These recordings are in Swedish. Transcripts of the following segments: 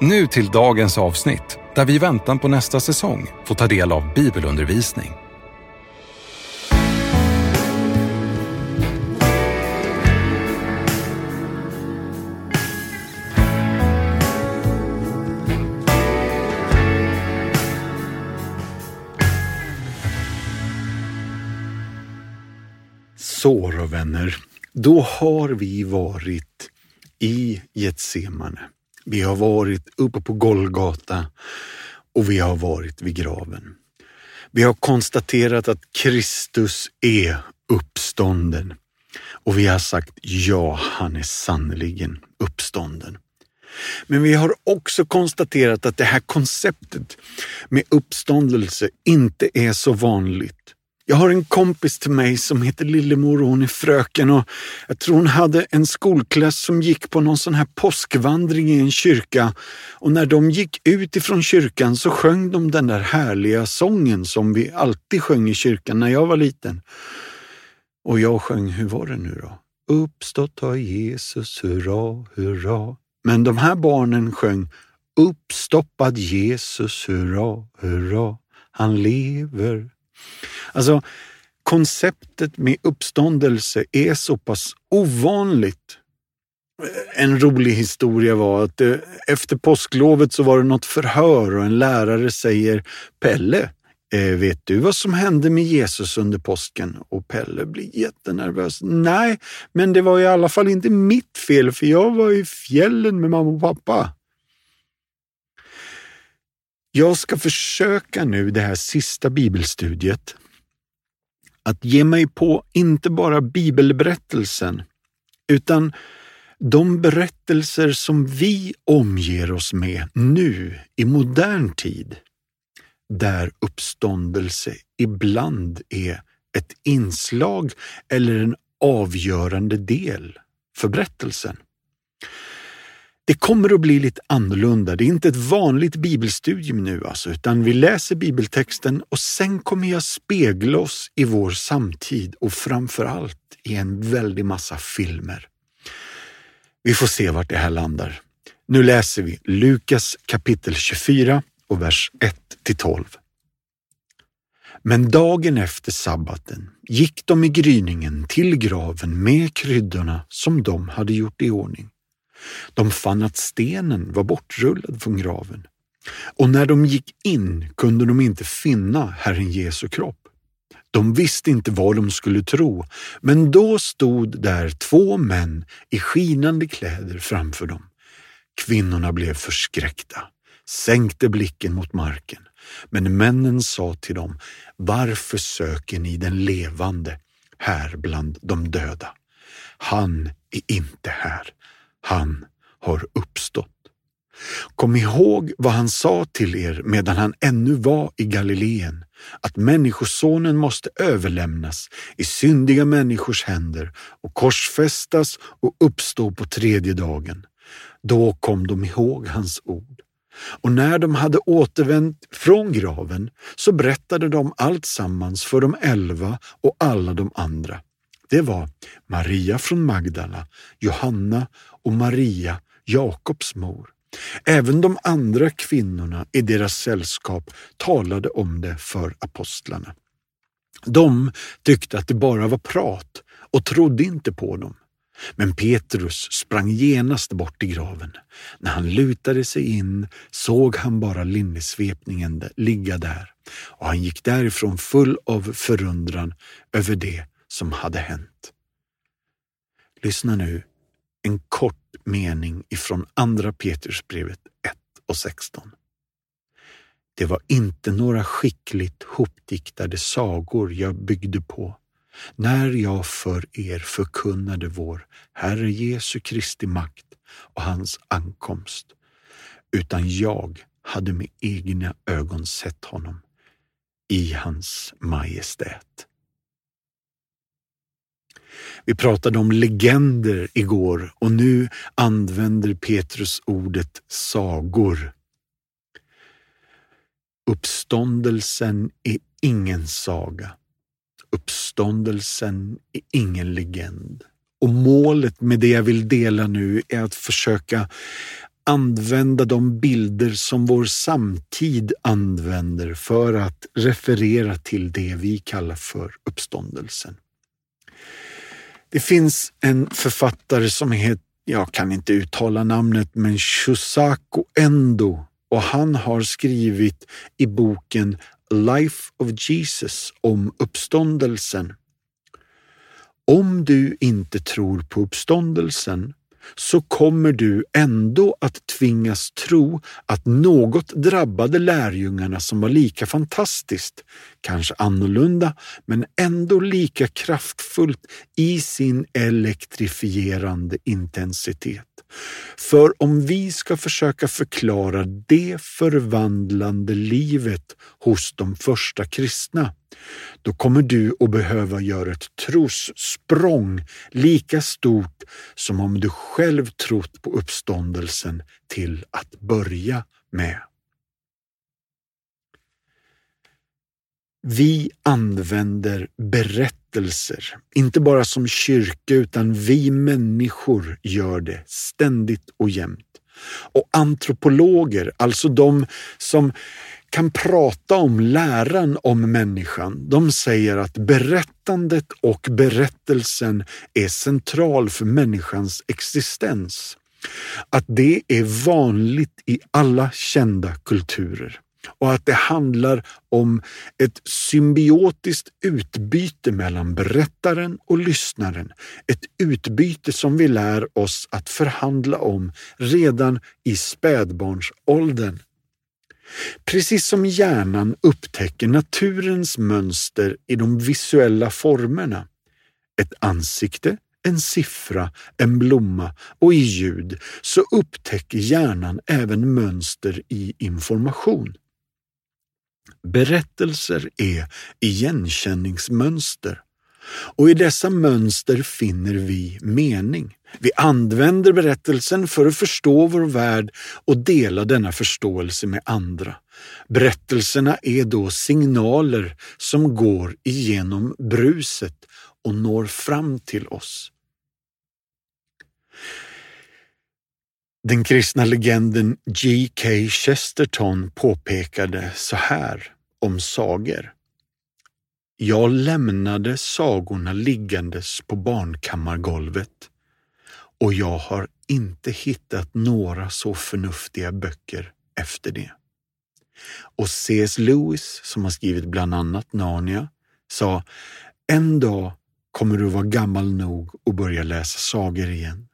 Nu till dagens avsnitt där vi i väntan på nästa säsong får ta del av bibelundervisning. Så då vänner, då har vi varit i Getsemane. Vi har varit uppe på Golgata och vi har varit vid graven. Vi har konstaterat att Kristus är uppstånden och vi har sagt ja, han är sannerligen uppstånden. Men vi har också konstaterat att det här konceptet med uppståndelse inte är så vanligt. Jag har en kompis till mig som heter Lillemor och hon är fröken och jag tror hon hade en skolklass som gick på någon sån här påskvandring i en kyrka och när de gick ut ifrån kyrkan så sjöng de den där härliga sången som vi alltid sjöng i kyrkan när jag var liten. Och jag sjöng, hur var det nu då? Uppstått har Jesus, hurra, hurra. Men de här barnen sjöng Uppstoppad Jesus, hurra, hurra. Han lever, Alltså, konceptet med uppståndelse är så pass ovanligt. Eh, en rolig historia var att eh, efter påsklovet så var det något förhör och en lärare säger Pelle, eh, vet du vad som hände med Jesus under påsken? Och Pelle blir jättenervös. Nej, men det var i alla fall inte mitt fel för jag var i fjällen med mamma och pappa. Jag ska försöka nu det här sista bibelstudiet att ge mig på inte bara bibelberättelsen utan de berättelser som vi omger oss med nu i modern tid, där uppståndelse ibland är ett inslag eller en avgörande del för berättelsen. Det kommer att bli lite annorlunda. Det är inte ett vanligt bibelstudium nu alltså, utan vi läser bibeltexten och sen kommer jag spegla oss i vår samtid och framför allt i en väldig massa filmer. Vi får se vart det här landar. Nu läser vi Lukas kapitel 24 och vers 1 till 12. Men dagen efter sabbaten gick de i gryningen till graven med kryddorna som de hade gjort i ordning. De fann att stenen var bortrullad från graven och när de gick in kunde de inte finna Herren Jesu kropp. De visste inte vad de skulle tro, men då stod där två män i skinande kläder framför dem. Kvinnorna blev förskräckta, sänkte blicken mot marken, men männen sa till dem, varför söker ni den levande här bland de döda? Han är inte här, han har uppstått. Kom ihåg vad han sa till er medan han ännu var i Galileen, att Människosonen måste överlämnas i syndiga människors händer och korsfästas och uppstå på tredje dagen. Då kom de ihåg hans ord. Och när de hade återvänt från graven så berättade de allt sammans för de elva och alla de andra. Det var Maria från Magdala, Johanna och Maria, Jakobs mor. Även de andra kvinnorna i deras sällskap talade om det för apostlarna. De tyckte att det bara var prat och trodde inte på dem. Men Petrus sprang genast bort till graven. När han lutade sig in såg han bara linnesvepningen ligga där och han gick därifrån full av förundran över det som hade hänt. Lyssna nu en kort mening ifrån Andra Petrusbrevet 1 och 16. Det var inte några skickligt hopdiktade sagor jag byggde på när jag för er förkunnade vår Herre Jesu Kristi makt och hans ankomst, utan jag hade med egna ögon sett honom i hans majestät. Vi pratade om legender igår och nu använder Petrus ordet sagor. Uppståndelsen är ingen saga. Uppståndelsen är ingen legend. Och målet med det jag vill dela nu är att försöka använda de bilder som vår samtid använder för att referera till det vi kallar för uppståndelsen. Det finns en författare som heter, jag kan inte uttala namnet, men Shusaku Endo och han har skrivit i boken Life of Jesus om uppståndelsen. Om du inte tror på uppståndelsen så kommer du ändå att tvingas tro att något drabbade lärjungarna som var lika fantastiskt, kanske annorlunda, men ändå lika kraftfullt i sin elektrifierande intensitet. För om vi ska försöka förklara det förvandlande livet hos de första kristna, då kommer du att behöva göra ett trossprång lika stort som om du själv trott på uppståndelsen till att börja med. Vi använder berättelser, inte bara som kyrka utan vi människor gör det ständigt och jämt. Och antropologer, alltså de som kan prata om läran om människan. De säger att berättandet och berättelsen är central för människans existens. Att det är vanligt i alla kända kulturer och att det handlar om ett symbiotiskt utbyte mellan berättaren och lyssnaren. Ett utbyte som vi lär oss att förhandla om redan i spädbarnsåldern. Precis som hjärnan upptäcker naturens mönster i de visuella formerna. Ett ansikte, en siffra, en blomma och i ljud så upptäcker hjärnan även mönster i information. Berättelser är igenkänningsmönster och i dessa mönster finner vi mening. Vi använder berättelsen för att förstå vår värld och dela denna förståelse med andra. Berättelserna är då signaler som går igenom bruset och når fram till oss. Den kristna legenden G.K. Chesterton påpekade så här om sagor. Jag lämnade sagorna liggandes på barnkammargolvet och jag har inte hittat några så förnuftiga böcker efter det. Och C.S. Lewis, som har skrivit bland annat Narnia, sa en dag kommer du vara gammal nog att börja läsa sagor igen.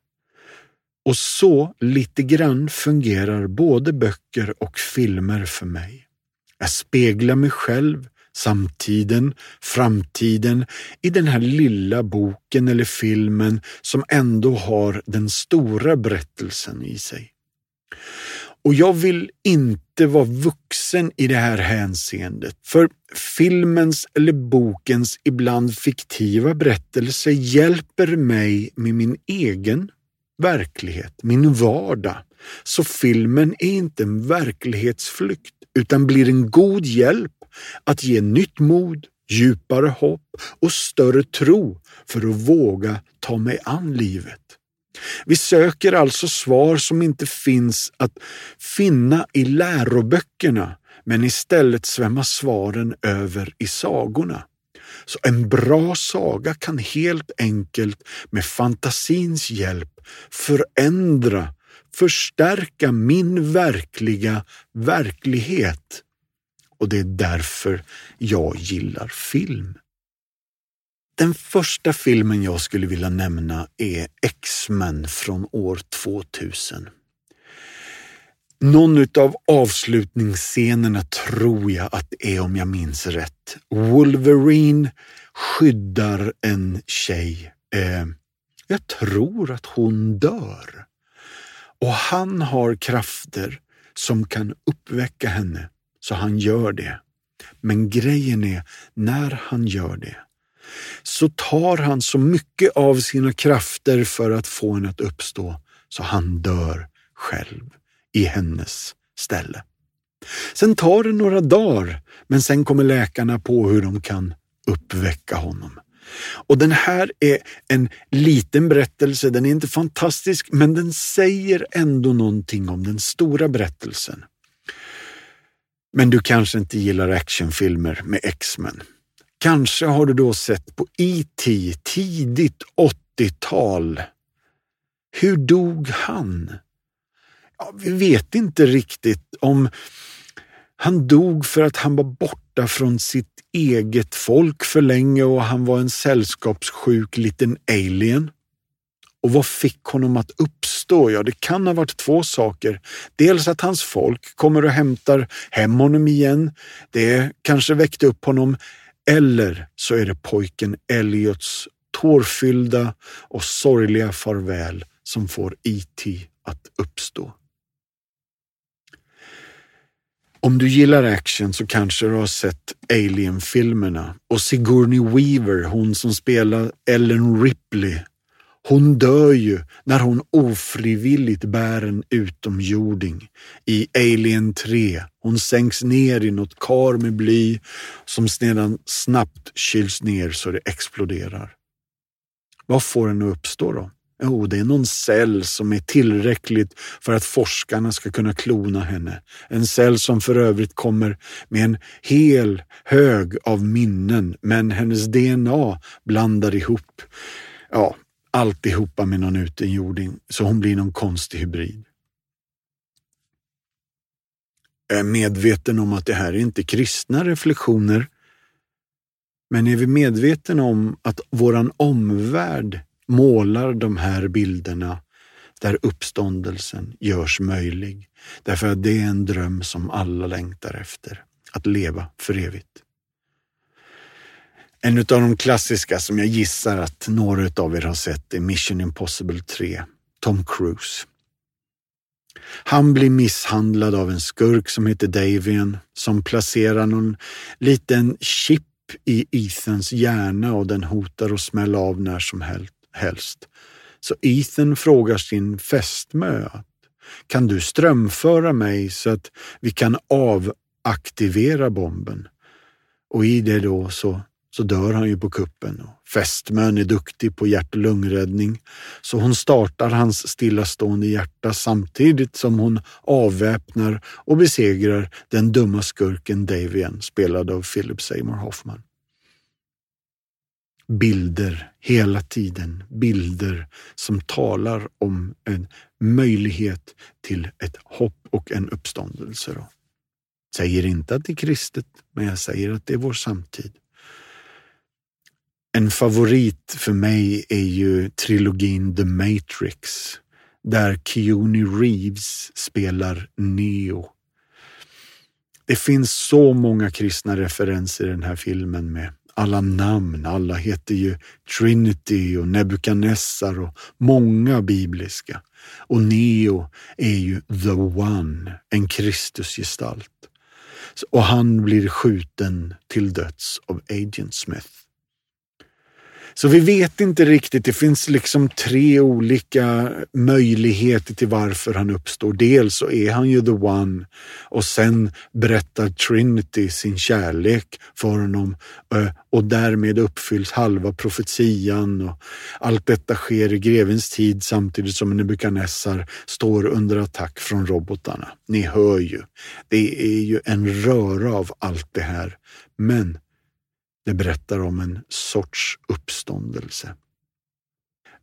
Och så lite grann fungerar både böcker och filmer för mig. Jag speglar mig själv samtiden, framtiden i den här lilla boken eller filmen som ändå har den stora berättelsen i sig. Och jag vill inte vara vuxen i det här hänseendet, för filmens eller bokens ibland fiktiva berättelse hjälper mig med min egen verklighet, min vardag. Så filmen är inte en verklighetsflykt utan blir en god hjälp att ge nytt mod, djupare hopp och större tro för att våga ta mig an livet. Vi söker alltså svar som inte finns att finna i läroböckerna, men istället svämmar svaren över i sagorna. Så en bra saga kan helt enkelt med fantasins hjälp förändra, förstärka min verkliga verklighet och det är därför jag gillar film. Den första filmen jag skulle vilja nämna är X-Men från år 2000. Någon av avslutningsscenerna tror jag att det är om jag minns rätt. Wolverine skyddar en tjej. Eh, jag tror att hon dör. Och han har krafter som kan uppväcka henne, så han gör det. Men grejen är, när han gör det, så tar han så mycket av sina krafter för att få henne att uppstå, så han dör själv i hennes ställe. Sen tar det några dagar, men sen kommer läkarna på hur de kan uppväcka honom. Och den här är en liten berättelse, den är inte fantastisk, men den säger ändå någonting om den stora berättelsen. Men du kanske inte gillar actionfilmer med X-Men. Kanske har du då sett på E.T. tidigt 80-tal. Hur dog han? Ja, vi vet inte riktigt om han dog för att han var borta från sitt eget folk för länge och han var en sällskapssjuk liten alien. Och vad fick honom att uppstå? Ja, det kan ha varit två saker. Dels att hans folk kommer och hämtar hem honom igen. Det kanske väckte upp honom. Eller så är det pojken Elliots tårfyllda och sorgliga farväl som får E.T. att uppstå. Om du gillar action så kanske du har sett Alien-filmerna och Sigourney Weaver, hon som spelar Ellen Ripley. Hon dör ju när hon ofrivilligt bär en utomjording. I Alien 3, hon sänks ner i något kar med bly som sedan snabbt kyls ner så det exploderar. Vad får henne att uppstå då? Jo, det är någon cell som är tillräckligt för att forskarna ska kunna klona henne. En cell som för övrigt kommer med en hel hög av minnen, men hennes DNA blandar ihop ja, alltihopa med någon utomjording, så hon blir någon konstig hybrid. Jag är medveten om att det här är inte kristna reflektioner, men är vi medvetna om att våran omvärld målar de här bilderna där uppståndelsen görs möjlig. Därför att det är en dröm som alla längtar efter, att leva för evigt. En av de klassiska som jag gissar att några av er har sett är Mission Impossible 3, Tom Cruise. Han blir misshandlad av en skurk som heter Davian som placerar någon liten chip i Ethans hjärna och den hotar att smälla av när som helst helst. Så Ethan frågar sin fästmö kan du strömföra mig så att vi kan avaktivera bomben? Och i det då så, så dör han ju på kuppen. Fästmön är duktig på hjärt och lungräddning så hon startar hans stillastående hjärta samtidigt som hon avväpnar och besegrar den dumma skurken Davian spelad av Philip Seymour Hoffman bilder hela tiden. Bilder som talar om en möjlighet till ett hopp och en uppståndelse. Då. Säger inte att det är kristet, men jag säger att det är vår samtid. En favorit för mig är ju trilogin The Matrix där Keanu Reeves spelar Neo. Det finns så många kristna referenser i den här filmen med alla namn. Alla heter ju Trinity och Nebukadnessar och många bibliska. Och Neo är ju the one, en Kristusgestalt. Och han blir skjuten till döds av Agent Smith. Så vi vet inte riktigt. Det finns liksom tre olika möjligheter till varför han uppstår. Dels så är han ju the one och sen berättar Trinity sin kärlek för honom eh, och därmed uppfylls halva profetian och allt detta sker i grevens tid samtidigt som Nebukadnessar står under attack från robotarna. Ni hör ju. Det är ju en röra av allt det här. Men det berättar om en sorts uppståndelse.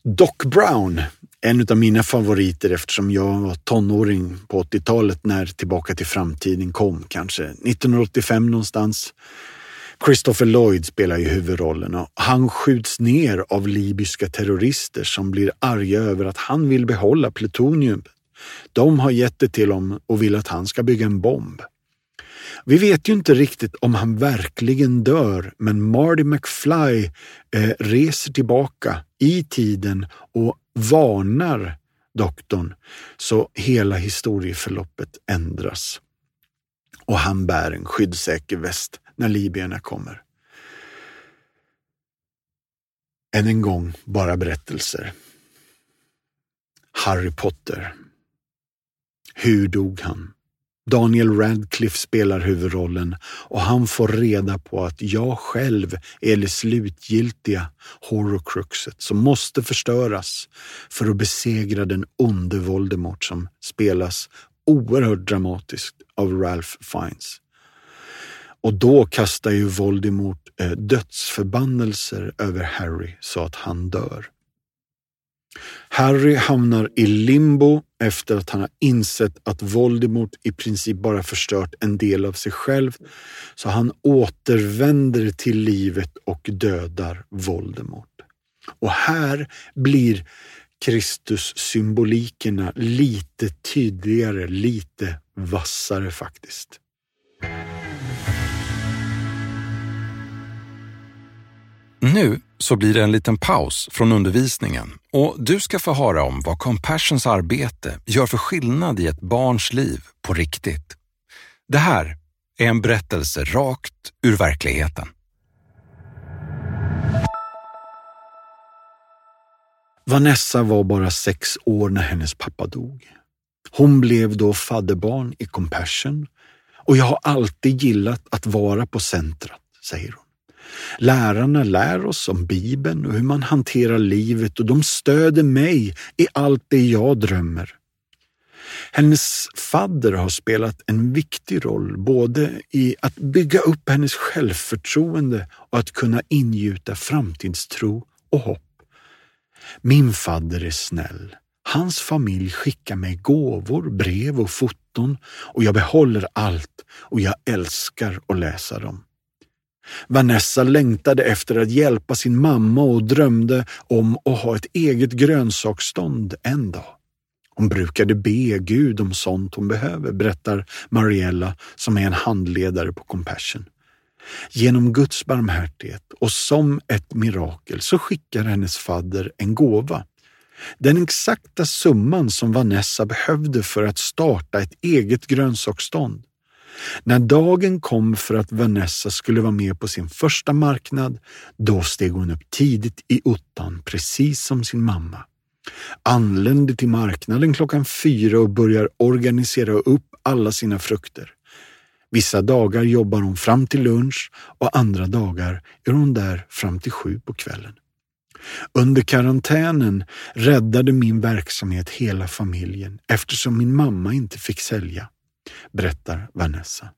Doc Brown, en av mina favoriter eftersom jag var tonåring på 80-talet när Tillbaka till framtiden kom, kanske 1985 någonstans. Christopher Lloyd spelar ju huvudrollen och han skjuts ner av libyska terrorister som blir arga över att han vill behålla plutonium. De har gett det till honom och vill att han ska bygga en bomb. Vi vet ju inte riktigt om han verkligen dör, men Marty McFly eh, reser tillbaka i tiden och varnar doktorn, så hela historieförloppet ändras. Och han bär en skyddssäker väst när libyerna kommer. Än en gång bara berättelser. Harry Potter. Hur dog han? Daniel Radcliffe spelar huvudrollen och han får reda på att jag själv är det slutgiltiga horrorcruxet som måste förstöras för att besegra den onde Voldemort som spelas oerhört dramatiskt av Ralph Fiennes. Och då kastar ju Voldemort eh, dödsförbannelser över Harry så att han dör. Harry hamnar i limbo efter att han har insett att Voldemort i princip bara förstört en del av sig själv. Så han återvänder till livet och dödar Voldemort. Och här blir Kristus-symbolikerna lite tydligare, lite vassare faktiskt. Nu så blir det en liten paus från undervisningen och du ska få höra om vad Compassions arbete gör för skillnad i ett barns liv på riktigt. Det här är en berättelse rakt ur verkligheten. Vanessa var bara sex år när hennes pappa dog. Hon blev då fadderbarn i Compassion och jag har alltid gillat att vara på centrat, säger hon. Lärarna lär oss om Bibeln och hur man hanterar livet och de stöder mig i allt det jag drömmer. Hennes fadder har spelat en viktig roll både i att bygga upp hennes självförtroende och att kunna ingjuta framtidstro och hopp. Min fadder är snäll. Hans familj skickar mig gåvor, brev och foton och jag behåller allt och jag älskar att läsa dem. Vanessa längtade efter att hjälpa sin mamma och drömde om att ha ett eget grönsaksstånd en dag. Hon brukade be Gud om sånt hon behöver, berättar Mariella som är en handledare på Compassion. Genom Guds barmhärtighet och som ett mirakel så skickar hennes fadder en gåva. Den exakta summan som Vanessa behövde för att starta ett eget grönsaksstånd. När dagen kom för att Vanessa skulle vara med på sin första marknad, då steg hon upp tidigt i ottan, precis som sin mamma. Anlände till marknaden klockan fyra och börjar organisera upp alla sina frukter. Vissa dagar jobbar hon fram till lunch och andra dagar är hon där fram till sju på kvällen. Under karantänen räddade min verksamhet hela familjen eftersom min mamma inte fick sälja berättar Vanessa.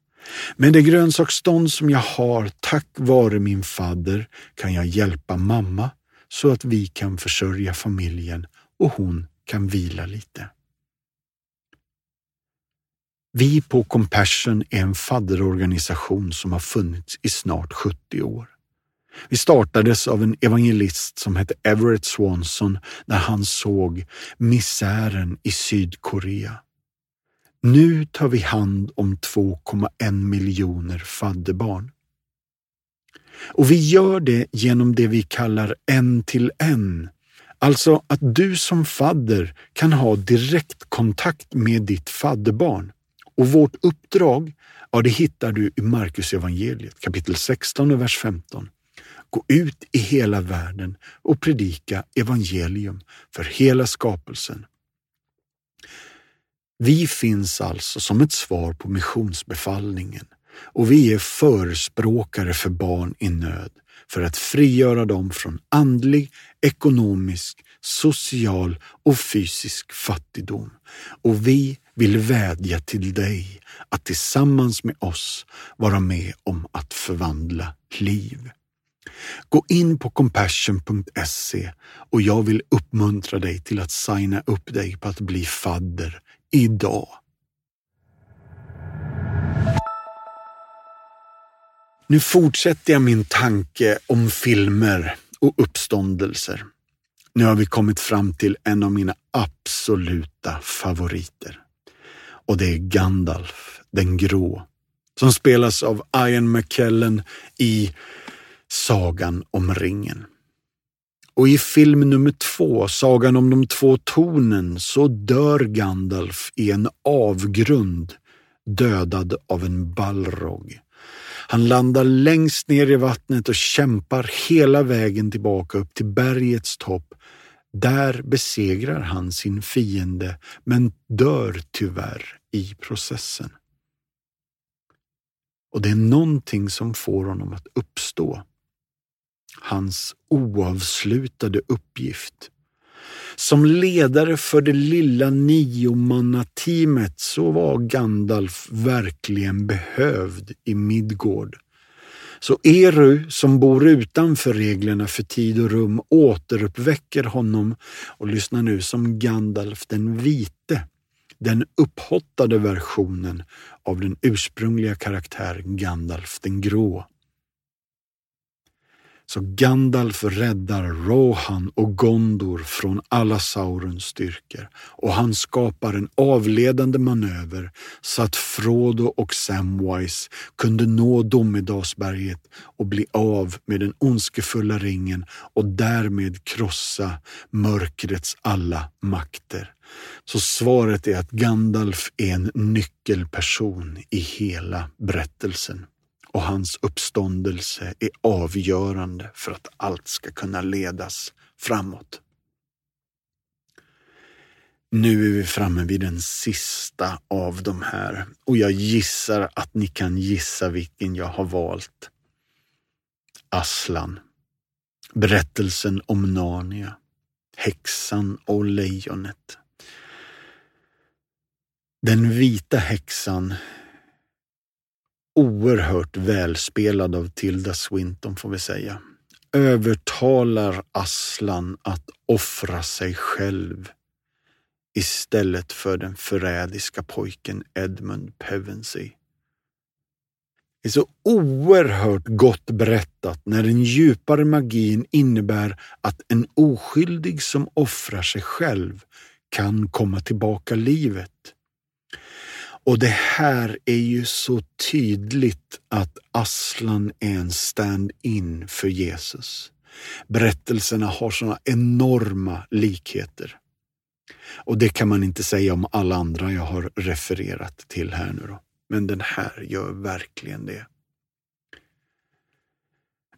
Med det grönsaksstånd som jag har tack vare min fadder kan jag hjälpa mamma så att vi kan försörja familjen och hon kan vila lite. Vi på Compassion är en fadderorganisation som har funnits i snart 70 år. Vi startades av en evangelist som hette Everett Swanson när han såg misären i Sydkorea. Nu tar vi hand om 2,1 miljoner fadderbarn. Och vi gör det genom det vi kallar en till en. Alltså att du som fadder kan ha direktkontakt med ditt fadderbarn. Och vårt uppdrag, ja det hittar du i Markus evangeliet kapitel 16 och vers 15. Gå ut i hela världen och predika evangelium för hela skapelsen. Vi finns alltså som ett svar på missionsbefallningen och vi är förespråkare för barn i nöd för att frigöra dem från andlig, ekonomisk, social och fysisk fattigdom. Och vi vill vädja till dig att tillsammans med oss vara med om att förvandla liv. Gå in på compassion.se och jag vill uppmuntra dig till att signa upp dig på att bli fadder idag. Nu fortsätter jag min tanke om filmer och uppståndelser. Nu har vi kommit fram till en av mina absoluta favoriter. Och det är Gandalf den grå som spelas av Ian McKellen i Sagan om ringen. Och i film nummer två, Sagan om de två tornen, så dör Gandalf i en avgrund, dödad av en balrog. Han landar längst ner i vattnet och kämpar hela vägen tillbaka upp till bergets topp. Där besegrar han sin fiende, men dör tyvärr i processen. Och det är någonting som får honom att uppstå. Hans oavslutade uppgift. Som ledare för det lilla niomannateamet så var Gandalf verkligen behövd i Midgård. Så Eru, som bor utanför reglerna för tid och rum, återuppväcker honom och lyssnar nu som Gandalf den vite, den upphottade versionen av den ursprungliga karaktären Gandalf den grå. Så Gandalf räddar Rohan och Gondor från alla Saurons styrkor och han skapar en avledande manöver så att Frodo och Samwise kunde nå Domedalsberget och bli av med den ondskefulla ringen och därmed krossa mörkrets alla makter. Så svaret är att Gandalf är en nyckelperson i hela berättelsen och hans uppståndelse är avgörande för att allt ska kunna ledas framåt. Nu är vi framme vid den sista av de här och jag gissar att ni kan gissa vilken jag har valt. Aslan. Berättelsen om Narnia. Häxan och lejonet. Den vita häxan oerhört välspelad av Tilda Swinton får vi säga, övertalar Aslan att offra sig själv istället för den förrädiska pojken Edmund Pevensey. Det är så oerhört gott berättat när den djupare magin innebär att en oskyldig som offrar sig själv kan komma tillbaka livet. Och det här är ju så tydligt att Aslan är en stand-in för Jesus. Berättelserna har sådana enorma likheter. Och det kan man inte säga om alla andra jag har refererat till här nu då. Men den här gör verkligen det.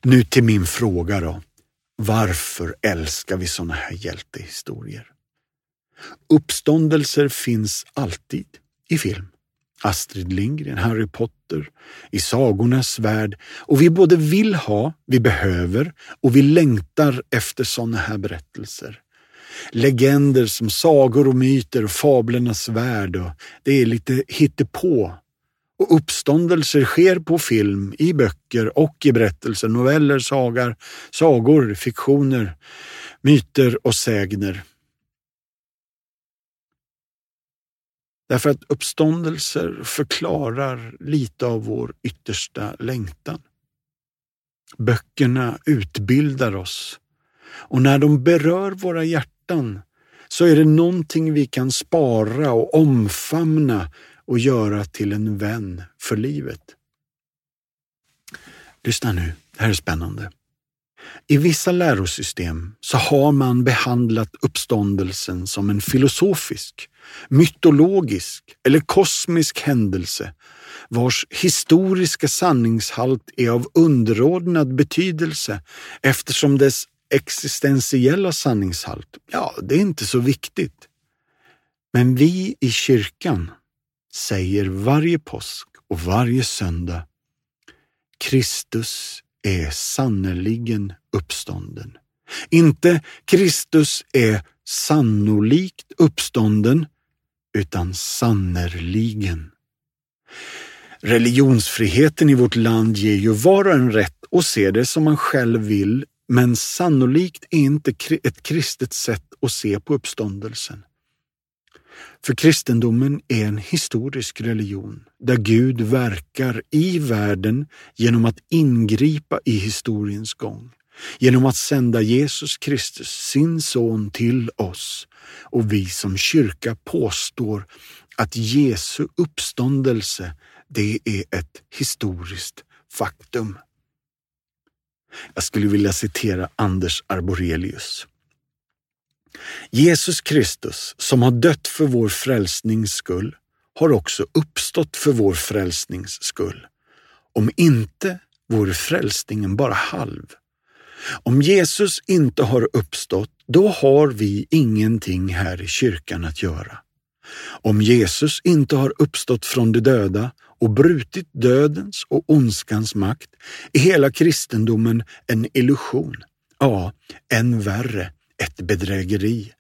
Nu till min fråga då. Varför älskar vi sådana här hjältehistorier? Uppståndelser finns alltid i film. Astrid Lindgren, Harry Potter, i sagornas värld och vi både vill ha, vi behöver och vi längtar efter sådana här berättelser. Legender som sagor och myter och fablernas värld och det är lite hittepå. Och uppståndelser sker på film, i böcker och i berättelser, noveller, sagar, sagor, fiktioner, myter och sägner. Därför att uppståndelser förklarar lite av vår yttersta längtan. Böckerna utbildar oss och när de berör våra hjärtan så är det någonting vi kan spara och omfamna och göra till en vän för livet. Lyssna nu, det här är spännande. I vissa lärosystem så har man behandlat uppståndelsen som en filosofisk, mytologisk eller kosmisk händelse vars historiska sanningshalt är av underordnad betydelse eftersom dess existentiella sanningshalt, ja, det är inte så viktigt. Men vi i kyrkan säger varje påsk och varje söndag Kristus är sannerligen uppstånden. Inte Kristus är sannolikt uppstånden, utan sannerligen. Religionsfriheten i vårt land ger ju var och en rätt att se det som man själv vill, men sannolikt är inte ett kristet sätt att se på uppståndelsen. För kristendomen är en historisk religion där Gud verkar i världen genom att ingripa i historiens gång, genom att sända Jesus Kristus, sin son, till oss. Och vi som kyrka påstår att Jesu uppståndelse, det är ett historiskt faktum. Jag skulle vilja citera Anders Arborelius. Jesus Kristus, som har dött för vår frälsnings skull, har också uppstått för vår frälsnings skull. Om inte vore frälsningen bara halv. Om Jesus inte har uppstått, då har vi ingenting här i kyrkan att göra. Om Jesus inte har uppstått från de döda och brutit dödens och ondskans makt är hela kristendomen en illusion. Ja, än värre, ett bedrägeri.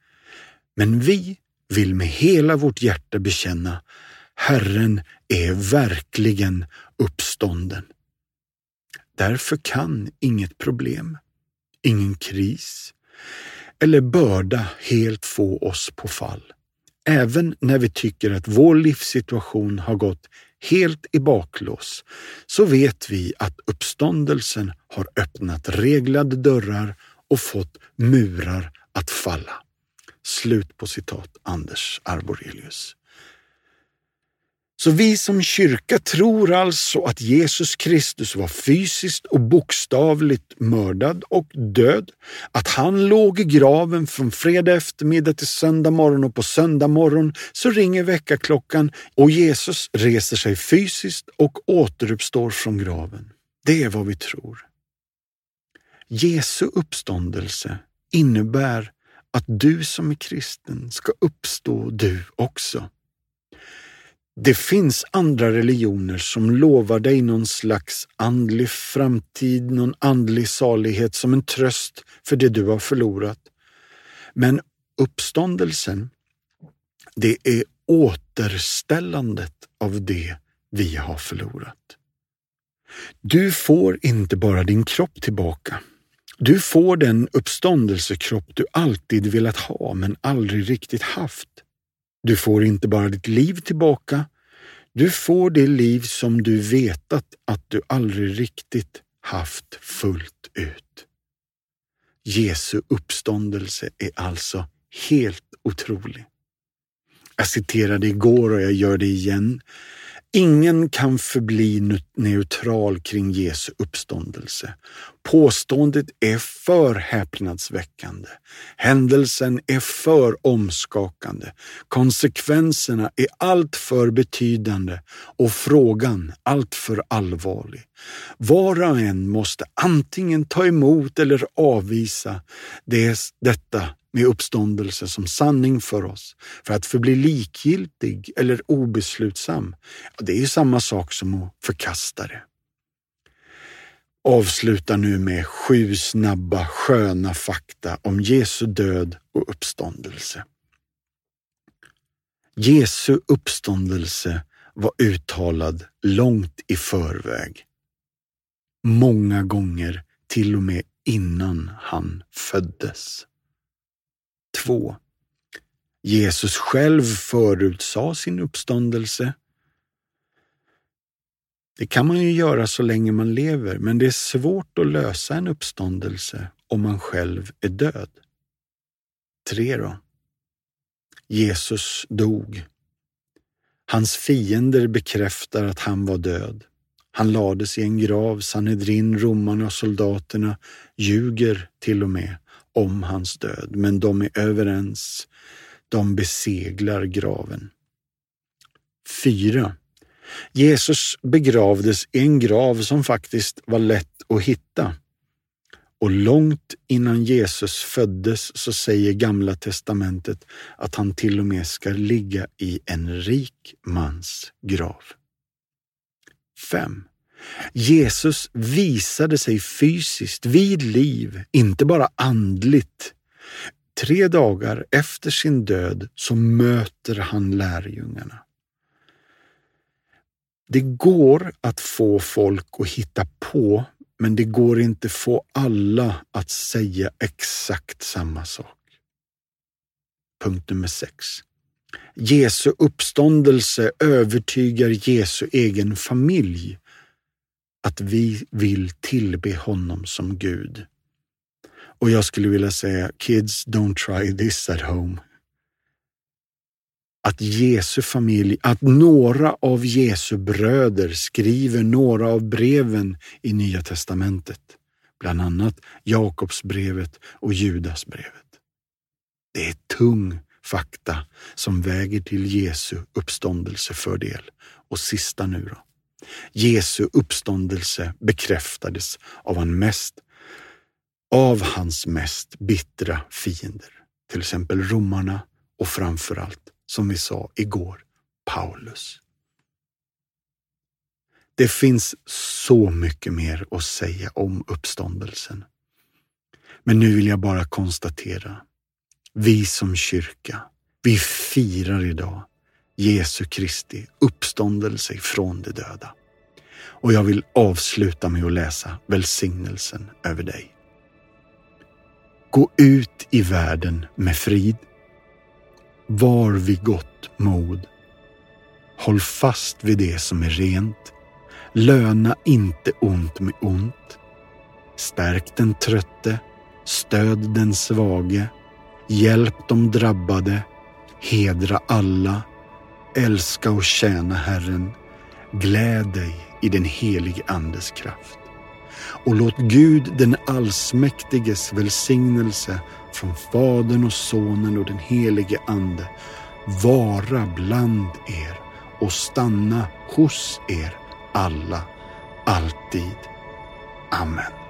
Men vi vill med hela vårt hjärta bekänna Herren är verkligen uppstånden. Därför kan inget problem, ingen kris eller börda helt få oss på fall. Även när vi tycker att vår livssituation har gått helt i baklås så vet vi att uppståndelsen har öppnat reglade dörrar och fått murar att falla. Slut på citat Anders Arborelius. Så vi som kyrka tror alltså att Jesus Kristus var fysiskt och bokstavligt mördad och död, att han låg i graven från fredag eftermiddag till söndag morgon och på söndag morgon så ringer väckarklockan och Jesus reser sig fysiskt och återuppstår från graven. Det är vad vi tror. Jesu uppståndelse innebär att du som är kristen ska uppstå du också. Det finns andra religioner som lovar dig någon slags andlig framtid, någon andlig salighet som en tröst för det du har förlorat. Men uppståndelsen, det är återställandet av det vi har förlorat. Du får inte bara din kropp tillbaka. Du får den uppståndelsekropp du alltid velat ha men aldrig riktigt haft. Du får inte bara ditt liv tillbaka, du får det liv som du vetat att du aldrig riktigt haft fullt ut. Jesu uppståndelse är alltså helt otrolig. Jag citerade igår och jag gör det igen. Ingen kan förbli neutral kring Jesu uppståndelse. Påståendet är för häpnadsväckande. Händelsen är för omskakande. Konsekvenserna är alltför betydande och frågan alltför allvarlig. Var och en måste antingen ta emot eller avvisa det, detta med uppståndelse som sanning för oss. För att förbli likgiltig eller obeslutsam, det är ju samma sak som att förkasta det avslutar nu med sju snabba sköna fakta om Jesu död och uppståndelse. Jesu uppståndelse var uttalad långt i förväg. Många gånger till och med innan han föddes. 2. Jesus själv förutsade sin uppståndelse. Det kan man ju göra så länge man lever, men det är svårt att lösa en uppståndelse om man själv är död. 3. Då. Jesus dog. Hans fiender bekräftar att han var död. Han lades i en grav, Sanhedrin, romarna och soldaterna ljuger till och med om hans död, men de är överens. De beseglar graven. 4. Jesus begravdes i en grav som faktiskt var lätt att hitta. Och långt innan Jesus föddes så säger Gamla testamentet att han till och med ska ligga i en rik mans grav. 5. Jesus visade sig fysiskt vid liv, inte bara andligt. Tre dagar efter sin död så möter han lärjungarna. Det går att få folk att hitta på, men det går inte få alla att säga exakt samma sak. Punkt nummer 6. Jesu uppståndelse övertygar Jesu egen familj att vi vill tillbe honom som Gud. Och jag skulle vilja säga, kids don't try this at home. Att Jesu familj, att några av Jesu bröder skriver några av breven i Nya testamentet bland annat Jakobsbrevet och Judasbrevet. Det är tung fakta som väger till Jesu uppståndelsefördel. Och sista nu då. Jesu uppståndelse bekräftades av, han mest, av hans mest bittra fiender, till exempel romarna och framförallt, som vi sa igår, Paulus. Det finns så mycket mer att säga om uppståndelsen. Men nu vill jag bara konstatera, vi som kyrka, vi firar idag Jesu Kristi uppståndelse från de döda. Och jag vill avsluta med att läsa välsignelsen över dig. Gå ut i världen med frid. Var vid gott mod. Håll fast vid det som är rent. Löna inte ont med ont. Stärk den trötte. Stöd den svage. Hjälp de drabbade. Hedra alla. Älska och tjäna Herren. Gläd dig i den helige Andes kraft. Och låt Gud den allsmäktiges välsignelse från Fadern och Sonen och den helige Ande vara bland er och stanna hos er alla, alltid. Amen.